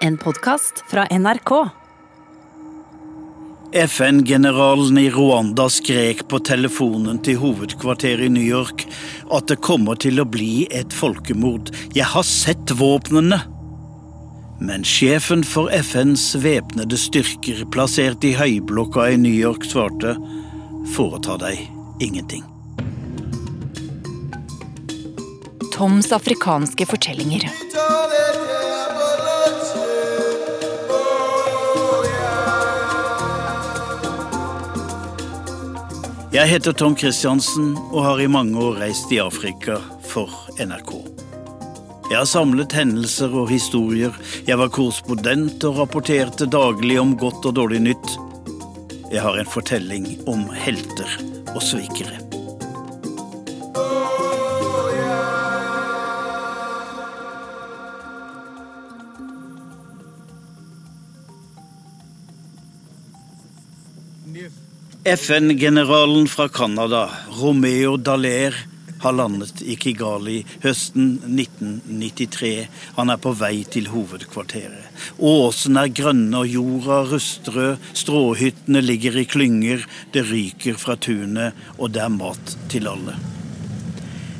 En podkast fra NRK. FN-generalen i Rwanda skrek på telefonen til hovedkvarteret i New York at det kommer til å bli et folkemord. Jeg har sett våpnene! Men sjefen for FNs væpnede styrker, plassert i høyblokka i New York, svarte foreta deg ingenting. Toms afrikanske fortellinger. Jeg heter Tom Christiansen og har i mange år reist i Afrika for NRK. Jeg har samlet hendelser og historier. Jeg var korrespondent og rapporterte daglig om godt og dårlig nytt. Jeg har en fortelling om helter og svikere. FN-generalen fra Canada, Romeo Dallaire, har landet i Kigali høsten 1993. Han er på vei til hovedkvarteret. Åsene er grønne og jorda rustrød, stråhyttene ligger i klynger, det ryker fra tunet, og det er mat til alle.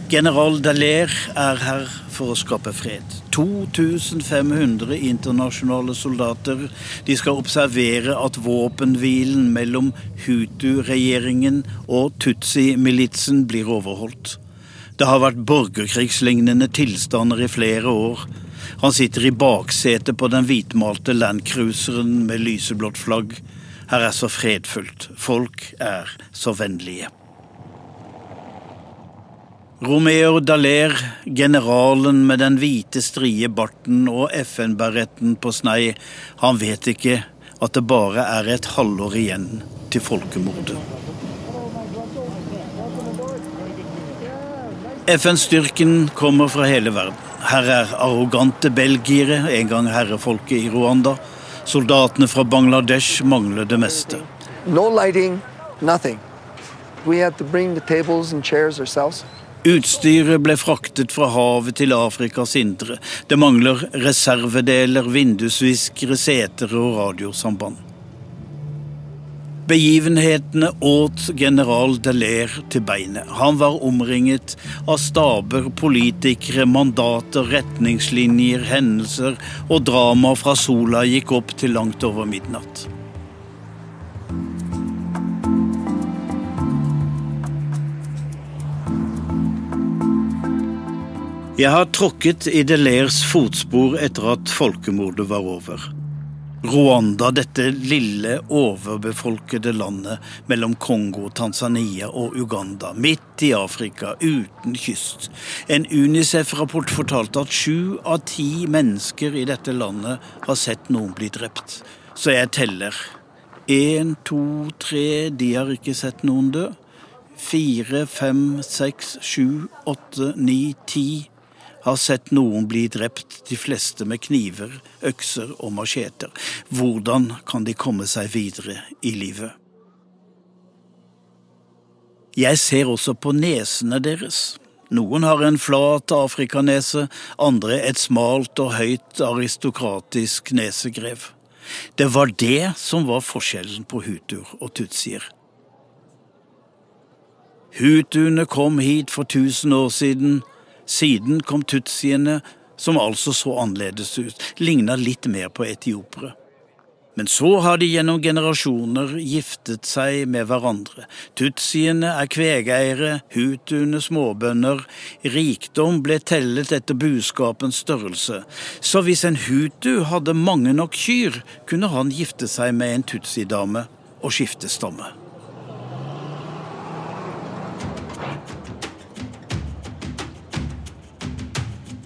General Dallaire er her for å skape fred. 2500 internasjonale soldater. De skal observere at våpenhvilen mellom Hutu-regjeringen og Tutsi-militsen blir overholdt. Det har vært borgerkrigslignende tilstander i flere år. Han sitter i baksetet på den hvitmalte landcruiseren med lyseblått flagg. Her er så fredfullt. Folk er så vennlige. Romeo Dallaire, generalen med den hvite, strie barten og FN-beretten på snei, han vet ikke at det bare er et halvår igjen til folkemordet. FN-styrken kommer fra hele verden. Her er arrogante belgiere, en gang herrefolket i Rwanda. Soldatene fra Bangladesh mangler det meste. No lighting, nothing. We had to bring the tables and chairs. Utstyret ble fraktet fra havet til Afrikas indre. Det mangler reservedeler, vindusviskere, seter og radiosamband. Begivenhetene åt general Deler til beinet. Han var omringet av staber, politikere, mandater, retningslinjer, hendelser og drama fra sola gikk opp til langt over midnatt. Jeg har tråkket i Delairs fotspor etter at folkemordet var over. Rwanda, dette lille, overbefolkede landet mellom Kongo, Tanzania og Uganda, midt i Afrika, uten kyst. En Unicef-rapport fortalte at sju av ti mennesker i dette landet har sett noen bli drept. Så jeg teller. Én, to, tre, de har ikke sett noen dø. Fire, fem, seks, sju, åtte, ni, ti har sett noen bli drept, de fleste med kniver, økser og macheter. Hvordan kan de komme seg videre i livet? Jeg ser også på nesene deres. Noen har en flat afrikanese, andre et smalt og høyt aristokratisk nesegrev. Det var det som var forskjellen på hutuer og tutsier. Hutuene kom hit for tusen år siden, siden kom tutsiene, som altså så annerledes ut, ligna litt mer på etiopere. Men så har de gjennom generasjoner giftet seg med hverandre. Tutsiene er kvegeiere, hutuene småbønder. Rikdom ble tellet etter buskapens størrelse. Så hvis en hutu hadde mange nok kyr, kunne han gifte seg med en tutsidame og skifte stamme.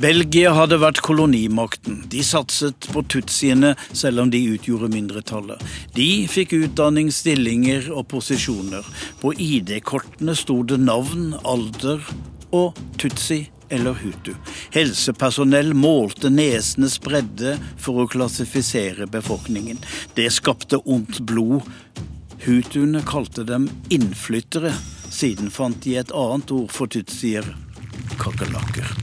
Belgia hadde vært kolonimakten. De satset på tutsiene, selv om de utgjorde mindretallet. De fikk utdanning, stillinger og posisjoner. På ID-kortene sto det navn, alder og tutsi eller hutu. Helsepersonell målte nesenes bredde for å klassifisere befolkningen. Det skapte ondt blod. Hutuene kalte dem innflyttere. Siden fant de et annet ord for tutsier kakerlakker.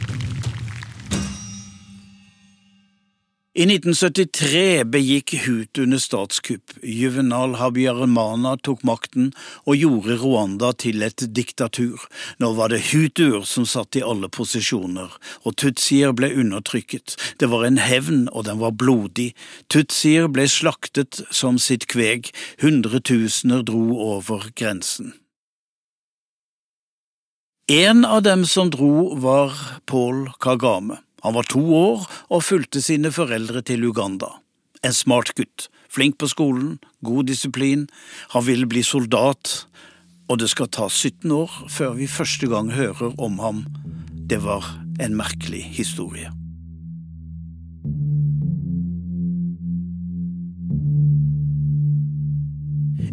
I 1973 begikk hutuene statskupp. Juvenal Habyarimana tok makten og gjorde Rwanda til et diktatur. Nå var det hutuer som satt i alle posisjoner, og tutsier ble undertrykket. Det var en hevn, og den var blodig. Tutsier ble slaktet som sitt kveg. Hundretusener dro over grensen. En av dem som dro, var Paul Kagame. Han var to år og fulgte sine foreldre til Uganda. En smart gutt, flink på skolen, god disiplin, han ville bli soldat, og det skal ta 17 år før vi første gang hører om ham. Det var en merkelig historie.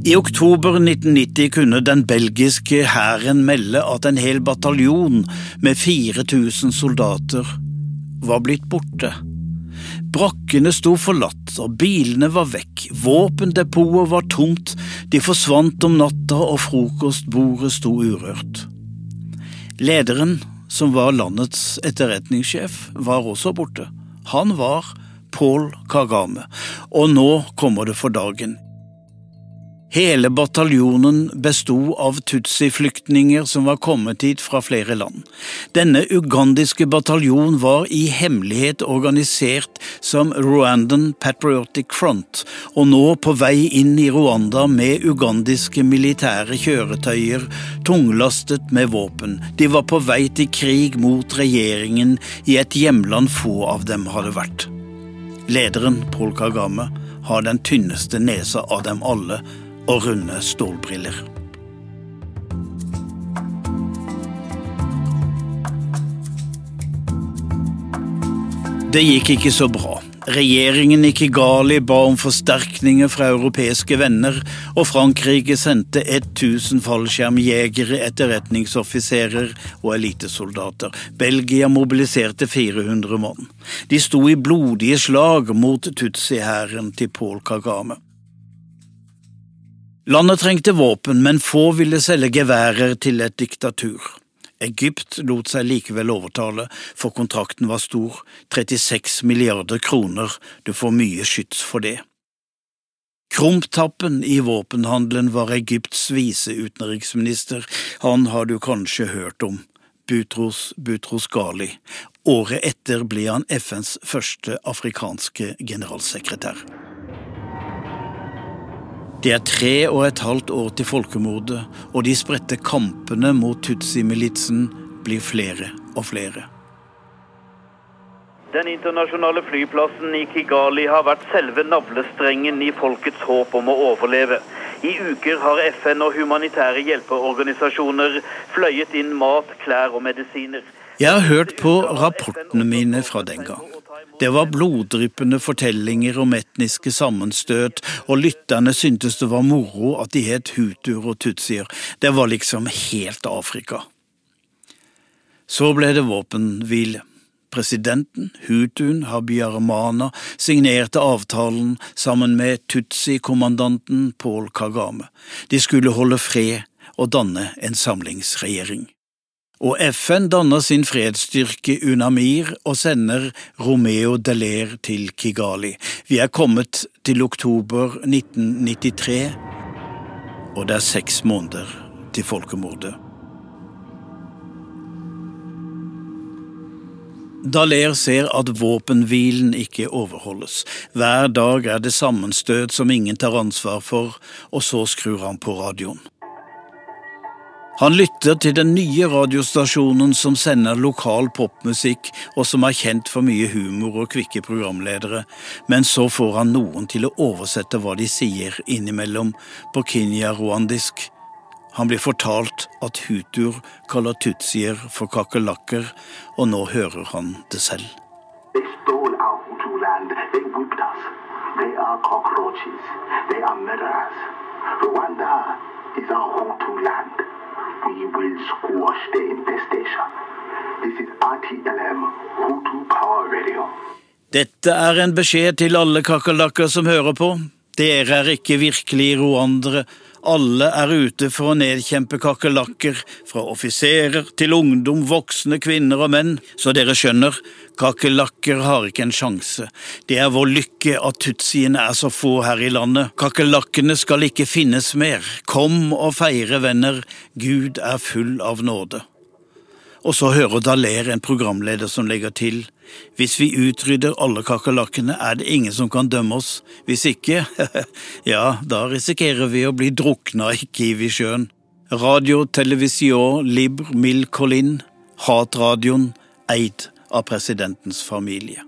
I oktober 1990 kunne den belgiske hæren melde at en hel bataljon med 4000 soldater var blitt borte. Brakkene sto forlatt, og bilene var vekk, våpendepotet var tomt, de forsvant om natta og frokostbordet sto urørt. Lederen, som var landets etterretningssjef, var også borte. Han var Paul Kagame, og nå kommer det for dagen. Hele bataljonen besto av tutsi-flyktninger som var kommet hit fra flere land. Denne ugandiske bataljon var i hemmelighet organisert som Rwandan Patriotic Front, og nå på vei inn i Rwanda med ugandiske militære kjøretøyer tunglastet med våpen. De var på vei til krig mot regjeringen i et hjemland få av dem hadde vært. Lederen, Paul Kagame, har den tynneste nesa av dem alle, og runde stålbriller. Det gikk ikke så bra. Regjeringen i Kigali ba om forsterkninger fra europeiske venner, og Frankrike sendte 1000 fallskjermjegere, etterretningsoffiserer og elitesoldater. Belgia mobiliserte 400 mann. De sto i blodige slag mot Tutsi-hæren til Paul Kagame. Landet trengte våpen, men få ville selge geværer til et diktatur. Egypt lot seg likevel overtale, for kontrakten var stor, 36 milliarder kroner, du får mye skyts for det. Krumtappen i våpenhandelen var Egypts viseutenriksminister, han har du kanskje hørt om, Butros Butros Ghali. Året etter ble han FNs første afrikanske generalsekretær. Det er tre og et halvt år til folkemordet, og de spredte kampene mot Tutsi-militsen blir flere og flere. Den internasjonale flyplassen i Kigali har vært selve navlestrengen i folkets håp om å overleve. I uker har FN og humanitære hjelpeorganisasjoner fløyet inn mat, klær og medisiner. Jeg har hørt på rapportene mine fra den gang. Det var bloddryppende fortellinger om etniske sammenstøt, og lytterne syntes det var moro at de het hutuer og tutsier. Det var liksom helt Afrika. Så ble det våpenhvile. Presidenten, hutuen Habyaramana, signerte avtalen sammen med tutsi-kommandanten Paul Kagame. De skulle holde fred og danne en samlingsregjering og FN danner sin fredsstyrke UNAMIR og sender Romeo Deler til Kigali. Vi er kommet til oktober 1993, og det er seks måneder til folkemordet. Daler ser at våpenhvilen ikke overholdes. Hver dag er det sammenstøt som ingen tar ansvar for, og så skrur han på radioen. Han lytter til den nye radiostasjonen som sender lokal popmusikk, og som er kjent for mye humor og kvikke programledere, men så får han noen til å oversette hva de sier innimellom på kinyarwandisk. Han blir fortalt at hutuer kaller tutsier for kakerlakker, og nå hører han det selv. They stole our Hutu land. They whipped us. They are cockroaches. They are murderers. Rwanda is our Hutu land will squash the infestation. This is RTLM, Hutu Power Radio. Dette er en beskjed til alle kakerlakker som hører på. Dere er ikke virkelige rwandere. Alle er ute for å nedkjempe kakerlakker, fra offiserer til ungdom, voksne, kvinner og menn, så dere skjønner, kakerlakker har ikke en sjanse. Det er vår lykke at tutsiene er så få her i landet. Kakerlakkene skal ikke finnes mer. Kom og feire, venner, Gud er full av nåde. Og så hører Daler en programleder som legger til hvis vi utrydder alle kakerlakkene, er det ingen som kan dømme oss. Hvis ikke, ja, da risikerer vi å bli drukna i Kiwisjøen. Radio Television Libre Mil Colin, hatradioen eid av presidentens familie.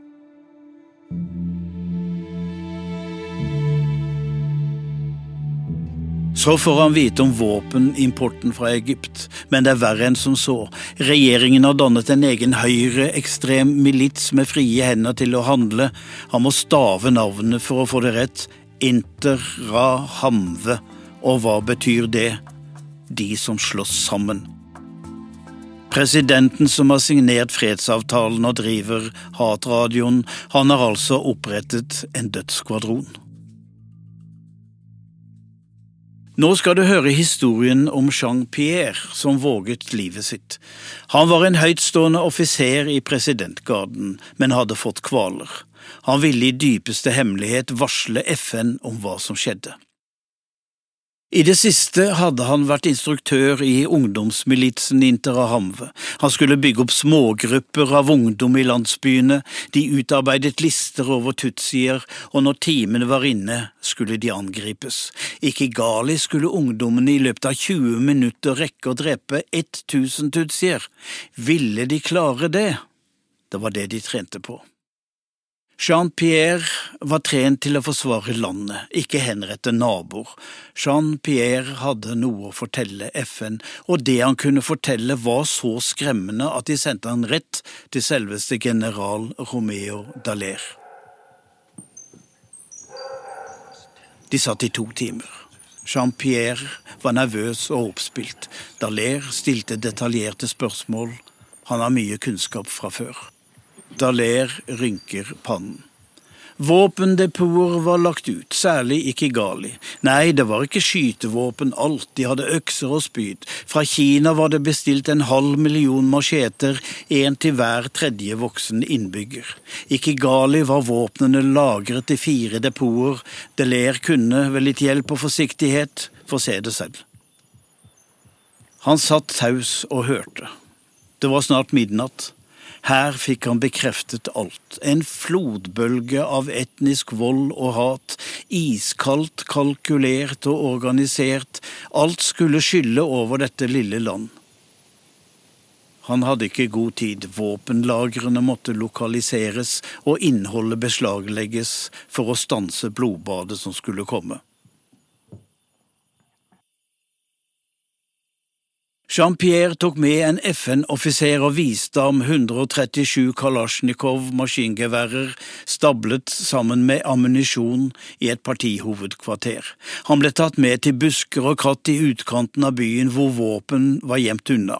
Så får han vite om våpenimporten fra Egypt, men det er verre enn som så. Regjeringen har dannet en egen høyreekstrem milits med frie hender til å handle. Han må stave navnet for å få det rett. Inter Ra Hamve. Og hva betyr det? De som slåss sammen. Presidenten som har signert fredsavtalen og driver hatradioen, han har altså opprettet en dødsskvadron. Nå skal du høre historien om Jean-Pierre som våget livet sitt. Han var en høytstående offiser i presidentgarden, men hadde fått kvaler. Han ville i dypeste hemmelighet varsle FN om hva som skjedde. I det siste hadde han vært instruktør i ungdomsmilitsen Interahamve. Han skulle bygge opp smågrupper av ungdom i landsbyene, de utarbeidet lister over tutsier, og når timene var inne, skulle de angripes. Ikke Gali skulle ungdommene i løpet av 20 minutter rekke å drepe 1000 tutsier. Ville de klare det? Det var det de trente på. Jean-Pierre var trent til å forsvare landet, ikke henrette naboer. Jean-Pierre hadde noe å fortelle FN, og det han kunne fortelle var så skremmende at de sendte han rett til selveste general Romeo Dallaire. De satt i to timer. Jean-Pierre var nervøs og oppspilt. Dallaire stilte detaljerte spørsmål. Han har mye kunnskap fra før. Daler rynker pannen. Våpendepoter var lagt ut, særlig i Kigali. Nei, det var ikke skytevåpen alt, de hadde økser og spyd. Fra Kina var det bestilt en halv million macheter, én til hver tredje voksen innbygger. I Kigali var våpnene lagret i fire depoter. Deler kunne, ved litt hjelp og forsiktighet, få se det selv. Han satt taus og hørte. Det var snart midnatt. Her fikk han bekreftet alt. En flodbølge av etnisk vold og hat. Iskaldt, kalkulert og organisert. Alt skulle skylle over dette lille land. Han hadde ikke god tid. Våpenlagrene måtte lokaliseres og innholdet beslaglegges for å stanse blodbadet som skulle komme. Jean-Pierre tok med en FN-offiser og viste ham 137 Kalasjnikov maskingeværer stablet sammen med ammunisjon i et partihovedkvarter. Han ble tatt med til busker og kratt i utkanten av byen hvor våpen var gjemt unna.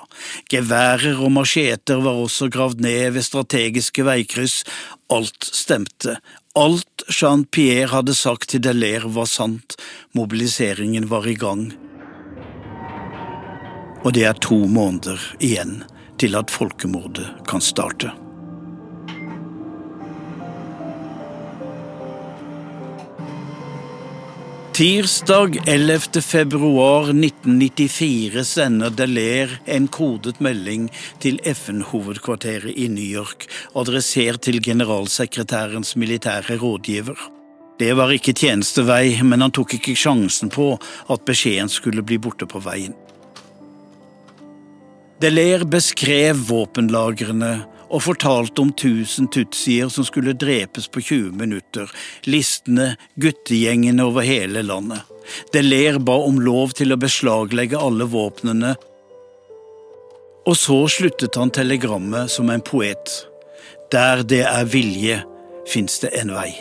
Geværer og macheter var også gravd ned ved strategiske veikryss. Alt stemte. Alt Jean-Pierre hadde sagt til Delaire var sant. Mobiliseringen var i gang og det er to måneder igjen til at folkemordet kan starte. Tirsdag 11. februar 1994 sender Deler en kodet melding til FN-hovedkvarteret i New York, adressert til generalsekretærens militære rådgiver. Det var ikke tjenestevei, men han tok ikke sjansen på at beskjeden skulle bli borte på veien. Deler beskrev våpenlagrene og fortalte om tusen tutsier som skulle drepes på 20 minutter, listene, guttegjengene over hele landet. Deler ba om lov til å beslaglegge alle våpnene, og så sluttet han telegrammet som en poet. Der det er vilje, fins det en vei.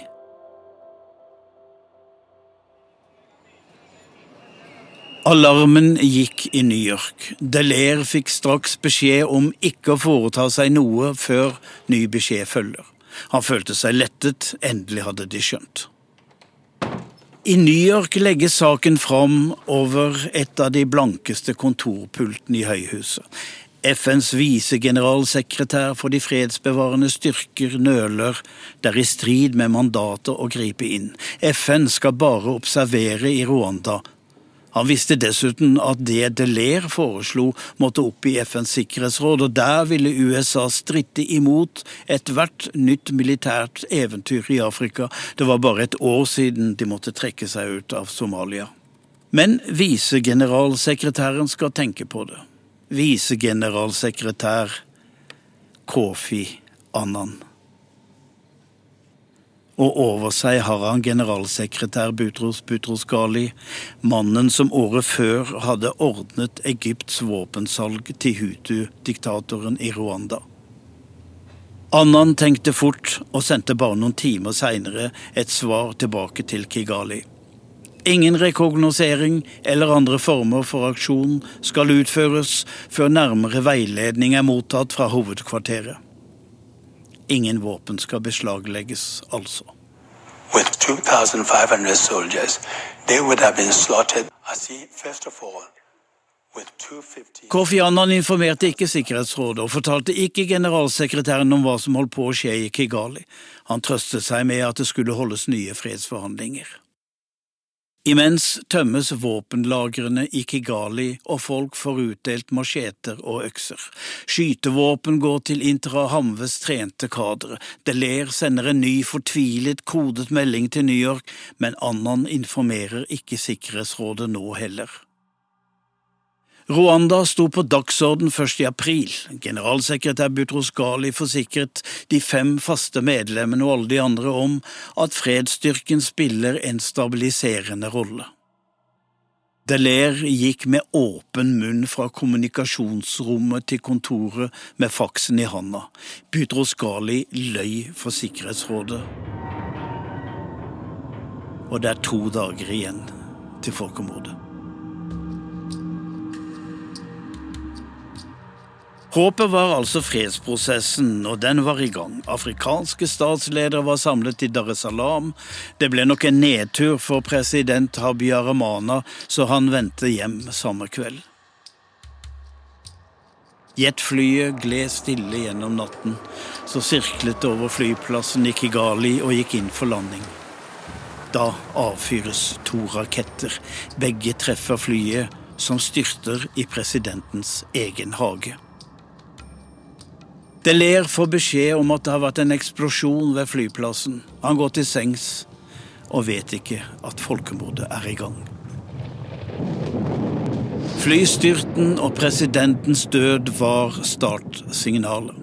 Alarmen gikk i New York. Delaire fikk straks beskjed om ikke å foreta seg noe før ny beskjed følger. Han følte seg lettet, endelig hadde de skjønt. I New York legges saken fram over et av de blankeste kontorpultene i Høyhuset. FNs visegeneralsekretær for de fredsbevarende styrker nøler. Det er i strid med mandatet å gripe inn. FN skal bare observere i Rwanda. Han visste dessuten at det Delaire foreslo måtte opp i FNs sikkerhetsråd, og der ville USA stritte imot ethvert nytt militært eventyr i Afrika. Det var bare et år siden de måtte trekke seg ut av Somalia. Men visegeneralsekretæren skal tenke på det visegeneralsekretær Kofi Annan. Og over seg har han generalsekretær Butros Butros Ghali, mannen som året før hadde ordnet Egypts våpensalg til Hutu-diktatoren i Rwanda. Annan tenkte fort og sendte bare noen timer seinere et svar tilbake til Kigali. Ingen rekognosering eller andre former for aksjon skal utføres før nærmere veiledning er mottatt fra hovedkvarteret. Ingen våpen skal beslaglegges, altså. With 2,500 soldiers, see, all, Kofi Annan informerte ikke Sikkerhetsrådet og fortalte ikke generalsekretæren om hva som holdt på å skje i Kigali. Han trøstet seg med at det skulle holdes nye fredsforhandlinger. Imens tømmes våpenlagrene i Kigali, og folk får utdelt macheter og økser. Skytevåpen går til Interahamves trente kadre. Deler sender en ny fortvilet kodet melding til New York, men Annan informerer ikke Sikkerhetsrådet nå heller. Rwanda sto på dagsorden først i april. Generalsekretær Butros Ghali forsikret de fem faste medlemmene og alle de andre om at fredsstyrken spiller en stabiliserende rolle. Deler gikk med åpen munn fra kommunikasjonsrommet til kontoret med faksen i handa. Butros Ghali løy for Sikkerhetsrådet. Og det er to dager igjen til folkemordet. Håpet var altså fredsprosessen, og den var i gang. Afrikanske statsledere var samlet i Dar es Salaam. Det ble nok en nedtur for president Habyaramana, så han vendte hjem samme kveld. Jetflyet gled stille gjennom natten, så sirklet det over flyplassen i Kigali og gikk inn for landing. Da avfyres to raketter. Begge treffer flyet, som styrter i presidentens egen hage. Deler får beskjed om at det har vært en eksplosjon ved flyplassen. Han går til sengs og vet ikke at folkemordet er i gang. Flystyrten og presidentens død var startsignalet.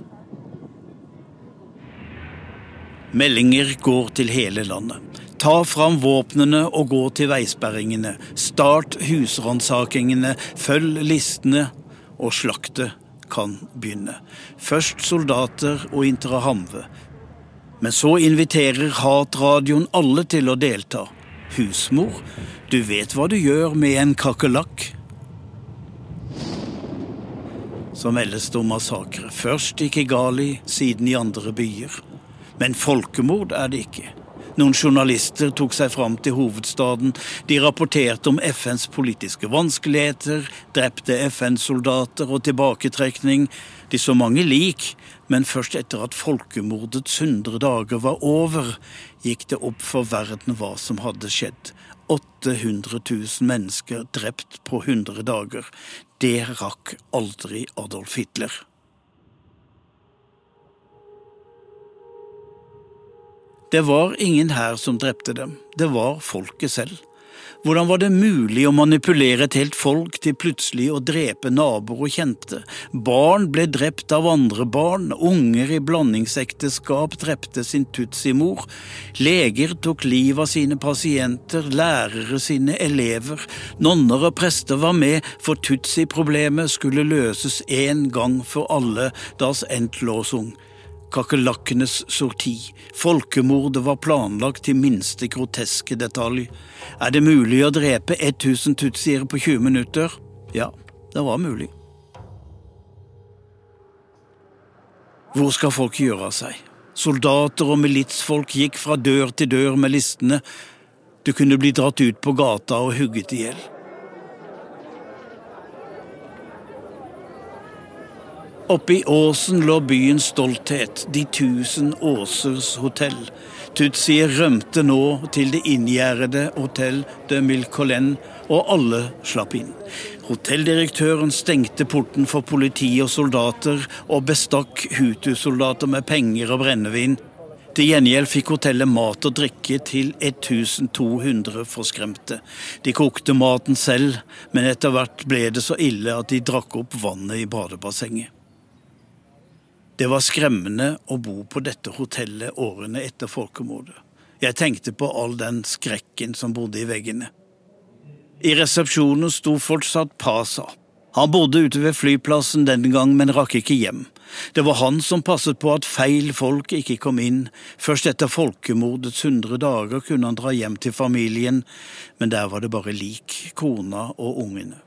Meldinger går til hele landet. Ta fram våpnene og gå til veisperringene. Start husransakingene, følg listene og slakte kan begynne. Først soldater og Interahamwe. Men så inviterer hatradioen alle til å delta. Husmor, du vet hva du gjør med en kakerlakk? Så meldes det om massakre. Først i Kigali, siden i andre byer. Men folkemord er det ikke. Noen journalister tok seg fram til hovedstaden. De rapporterte om FNs politiske vanskeligheter, drepte FN-soldater og tilbaketrekning. De så mange lik, men først etter at folkemordets hundre dager var over, gikk det opp for verden hva som hadde skjedd. 800 000 mennesker drept på 100 dager. Det rakk aldri Adolf Hitler. Det var ingen her som drepte dem, det var folket selv. Hvordan var det mulig å manipulere et helt folk til plutselig å drepe naboer og kjente? Barn ble drept av andre barn, unger i blandingsekteskap drepte sin tutsi-mor, leger tok livet av sine pasienter, lærere sine elever, nonner og prester var med, for tutsi-problemet skulle løses en gang for alle, das Endlosung kakerlakkenes sorti. Folkemordet var planlagt til minste groteske detalj. Er det mulig å drepe 1000 tutsier på 20 minutter? Ja, det var mulig. Hvor skal folk gjøre av seg? Soldater og militsfolk gikk fra dør til dør med listene. Du kunne bli dratt ut på gata og hugget i hjel. Oppe i åsen lå byens stolthet, de tusen åsers hotell. Tutsier rømte nå til det inngjerdede Hotell de Milcolin, og alle slapp inn. Hotelldirektøren stengte porten for politi og soldater, og bestakk Hutu-soldater med penger og brennevin. Til gjengjeld fikk hotellet mat og drikke til 1200 forskremte. De kokte maten selv, men etter hvert ble det så ille at de drakk opp vannet i badebassenget. Det var skremmende å bo på dette hotellet årene etter folkemordet. Jeg tenkte på all den skrekken som bodde i veggene. I resepsjonen sto fortsatt Pasa. Han bodde ute ved flyplassen den gang, men rakk ikke hjem. Det var han som passet på at feil folk ikke kom inn. Først etter folkemordets hundre dager kunne han dra hjem til familien, men der var det bare lik, kona og ungene.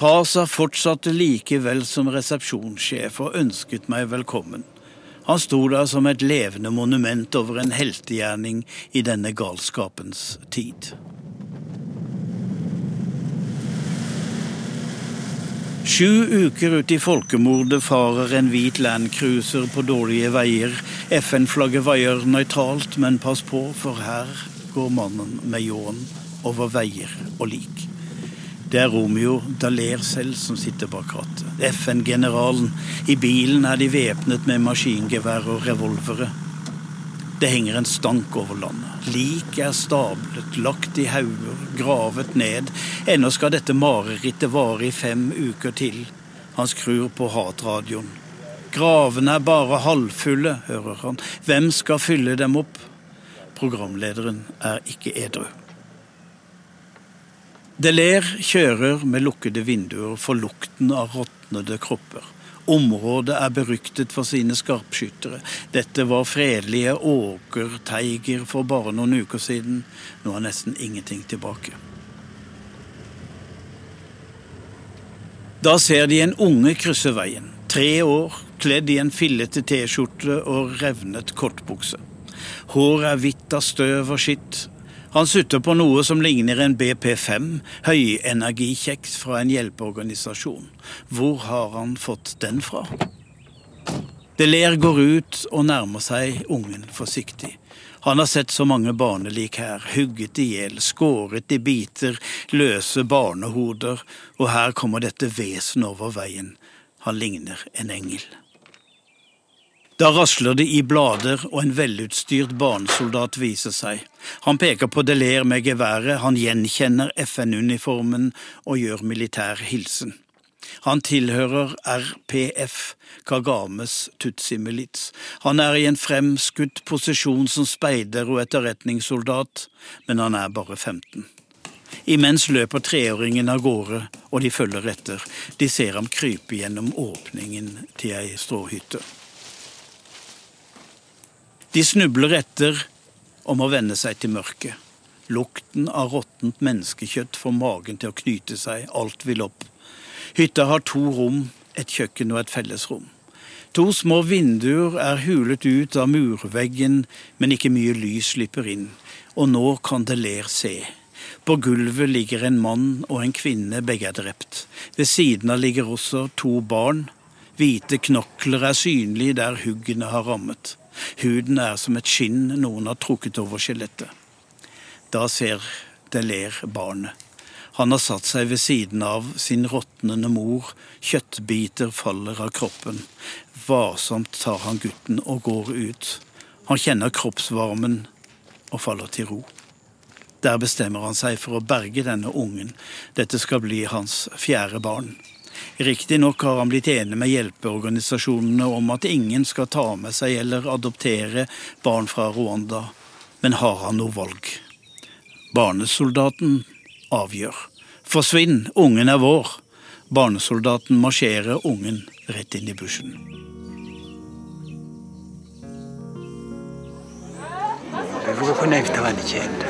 Pasa fortsatte likevel som resepsjonssjef og ønsket meg velkommen. Han sto der som et levende monument over en heltegjerning i denne galskapens tid. Sju uker ut i folkemordet farer en hvit landcruiser på dårlige veier. FN-flagget vaier nøytralt, men pass på, for her går mannen med ljåen over veier og lik. Det er Romeo Daler selv som sitter bak rattet. FN-generalen. I bilen er de væpnet med maskingevær og revolvere. Det henger en stank over landet. Lik er stablet, lagt i hauger, gravet ned. Ennå skal dette marerittet vare i fem uker til. Han skrur på hatradioen. Gravene er bare halvfulle, hører han. Hvem skal fylle dem opp? Programlederen er ikke edru. Deler kjører med lukkede vinduer for lukten av råtnede kropper. Området er beryktet for sine skarpskyttere. Dette var fredelige åkerteiger for bare noen uker siden. Nå er nesten ingenting tilbake. Da ser de en unge krysse veien. Tre år, kledd i en fillete T-skjorte og revnet kortbukse. Håret er hvitt av støv og skitt, han sutter på noe som ligner en BP5, høyenergikjeks fra en hjelpeorganisasjon. Hvor har han fått den fra? Deler går ut og nærmer seg ungen forsiktig. Han har sett så mange barnelik her, hugget i hjel, skåret i biter, løse barnehoder, og her kommer dette vesenet over veien. Han ligner en engel. Da rasler det i blader, og en velutstyrt barnesoldat viser seg. Han peker på Deler med geværet, han gjenkjenner FN-uniformen og gjør militær hilsen. Han tilhører RPF, Kagames Tutsi-milits. Han er i en fremskutt posisjon som speider og etterretningssoldat, men han er bare 15. Imens løper treåringen av gårde, og de følger etter. De ser ham krype gjennom åpningen til ei stråhytte. De snubler etter og må venne seg til mørket. Lukten av råttent menneskekjøtt får magen til å knyte seg, alt vil opp. Hytta har to rom, et kjøkken og et fellesrom. To små vinduer er hulet ut av murveggen, men ikke mye lys slipper inn, og nå kan det ler se. På gulvet ligger en mann og en kvinne, begge er drept. Ved siden av ligger også to barn. Hvite knokler er synlige der huggene har rammet. Huden er som et skinn noen har trukket over skjelettet. Da ser det ler barnet. Han har satt seg ved siden av sin råtnende mor, kjøttbiter faller av kroppen. Varsomt tar han gutten og går ut. Han kjenner kroppsvarmen og faller til ro. Der bestemmer han seg for å berge denne ungen. Dette skal bli hans fjerde barn. Riktignok har han blitt enig med hjelpeorganisasjonene om at ingen skal ta med seg eller adoptere barn fra Rwanda, men har han noe valg? Barnesoldaten avgjør. Forsvinn, ungen er vår. Barnesoldaten marsjerer ungen rett inn i bushen. bivuga ko nayo ifite abana icyenda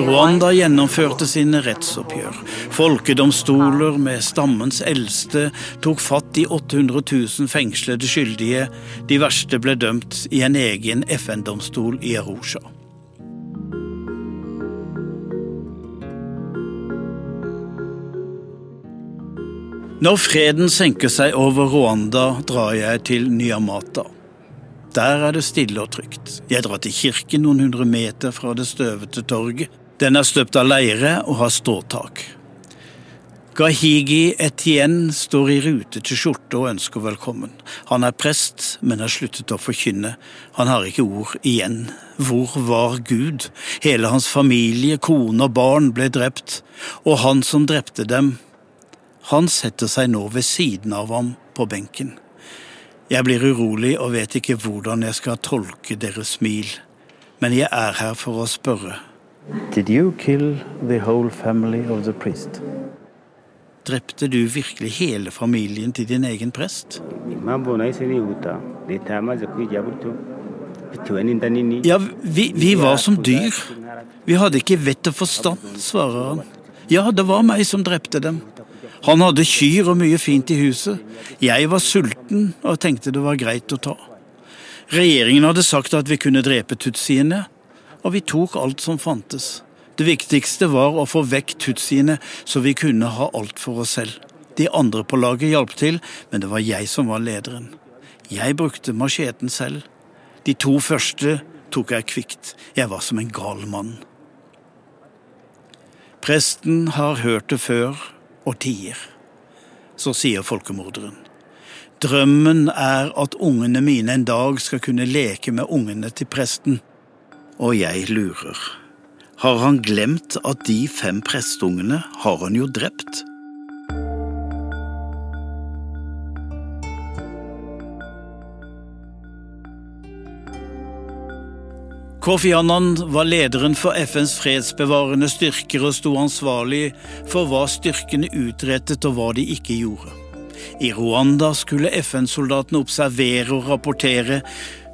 Rwanda gjennomførte sine rettsoppgjør. Folkedomstoler med stammens eldste tok fatt i 800 000 fengslede skyldige. De verste ble dømt i en egen FN-domstol i Arusha. Når freden senker seg over Rwanda, drar jeg til Nyamata. Der er det stille og trygt. Jeg drar til kirken noen hundre meter fra det støvete torget. Den er støpt av leire og har ståtak. Gahigi Etienne står i rute til skjorte og ønsker velkommen. Han er prest, men har sluttet å forkynne. Han har ikke ord igjen. Hvor var Gud? Hele hans familie, kone og barn ble drept, og han som drepte dem, han setter seg nå ved siden av ham på benken. Jeg blir urolig og vet ikke hvordan jeg skal tolke deres smil, men jeg er her for å spørre. Did you kill the whole family of the priest? Drepte du virkelig hele familien til din egen prest? Ja, vi, vi var som dyr. Vi hadde ikke vett og forstand, svarer han. Ja, det var meg som drepte dem. Han hadde kyr og mye fint i huset. Jeg var sulten og tenkte det var greit å ta. Regjeringen hadde sagt at vi kunne drepe tutsiene, og vi tok alt som fantes. Det viktigste var å få vekk tutsiene, så vi kunne ha alt for oss selv. De andre på laget hjalp til, men det var jeg som var lederen. Jeg brukte macheten selv. De to første tok jeg kvikt. Jeg var som en gal mann. Presten har hørt det før og tier. Så sier folkemorderen. Drømmen er at ungene mine en dag skal kunne leke med ungene til presten. Og jeg lurer. Har han glemt at de fem prestungene har han jo drept? Kofi Annan var lederen for FNs fredsbevarende styrker og sto ansvarlig for hva styrkene utrettet og hva de ikke gjorde. I Rwanda skulle FN-soldatene observere og rapportere.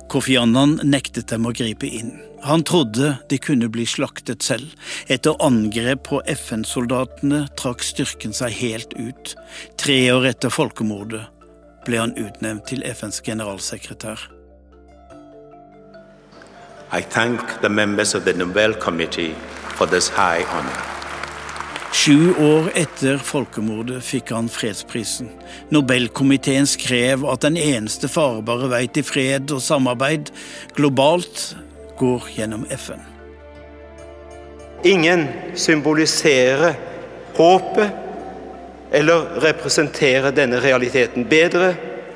Kofi Annan nektet dem å gripe inn. Han trodde de kunne bli slaktet selv. Etter angrep på FN-soldatene trakk styrken seg helt ut. Tre år etter folkemordet ble han utnevnt til FNs generalsekretær. I thank the members of the Nobel Committee for this high honor. Sju år etter folkemordet fikk han fredsprisen. Nobelkomiteen skrev at den eneste farbare vei til fred og samarbeid globalt går gjennom FN. Ingen symboliserer håpet eller representerer denne realiteten bedre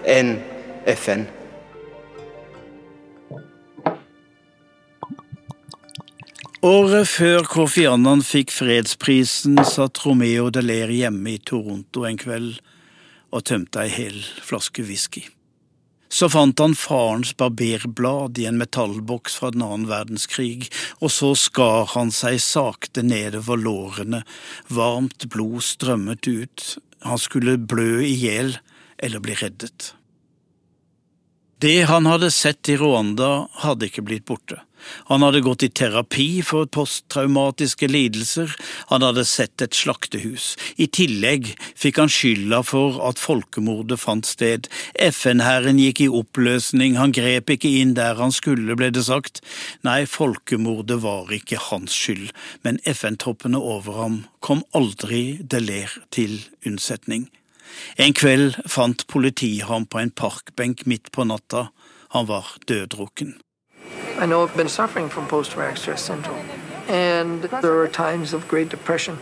enn FN. Året før Kofi Annan fikk fredsprisen, satt Romeo Deler hjemme i Toronto en kveld og tømte ei hel flaske whisky. Så fant han farens barberblad i en metallboks fra den annen verdenskrig, og så skar han seg sakte nedover lårene, varmt blod strømmet ut, han skulle blø i hjel eller bli reddet. Det han hadde sett i Rwanda, hadde ikke blitt borte. Han hadde gått i terapi for posttraumatiske lidelser, han hadde sett et slaktehus. I tillegg fikk han skylda for at folkemordet fant sted. FN-hæren gikk i oppløsning, han grep ikke inn der han skulle, ble det sagt. Nei, folkemordet var ikke hans skyld, men FN-troppene over ham kom aldri Deler til unnsetning. En kveld fant politiet ham på en parkbenk midt på natta. Han var døddrukken. I know I've been suffering from post-traumatic stress syndrome, and there are times of great depression.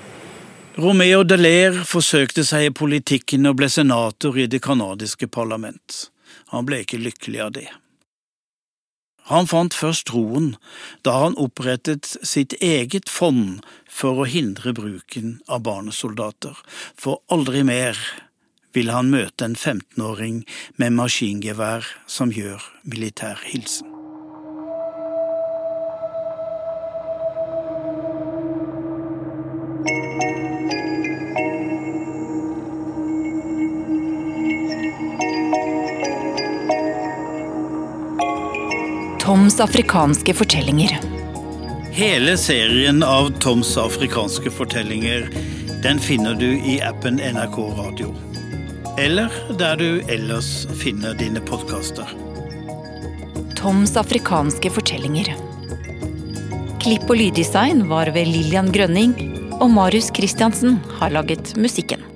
Romeo Dallaire forsøkte seg i politikken og ble senator i det canadiske parlament. Han ble ikke lykkelig av det. Han fant først roen da han opprettet sitt eget fond for å hindre bruken av barnesoldater, for aldri mer vil han møte en 15-åring med maskingevær som gjør militær hilsen. Toms afrikanske fortellinger. Hele serien av Toms afrikanske fortellinger den finner du i appen NRK Radio. Eller der du ellers finner dine podkaster. Toms afrikanske fortellinger. Klipp og lyddesign var ved Lillian Grønning, og Marius Christiansen har laget musikken.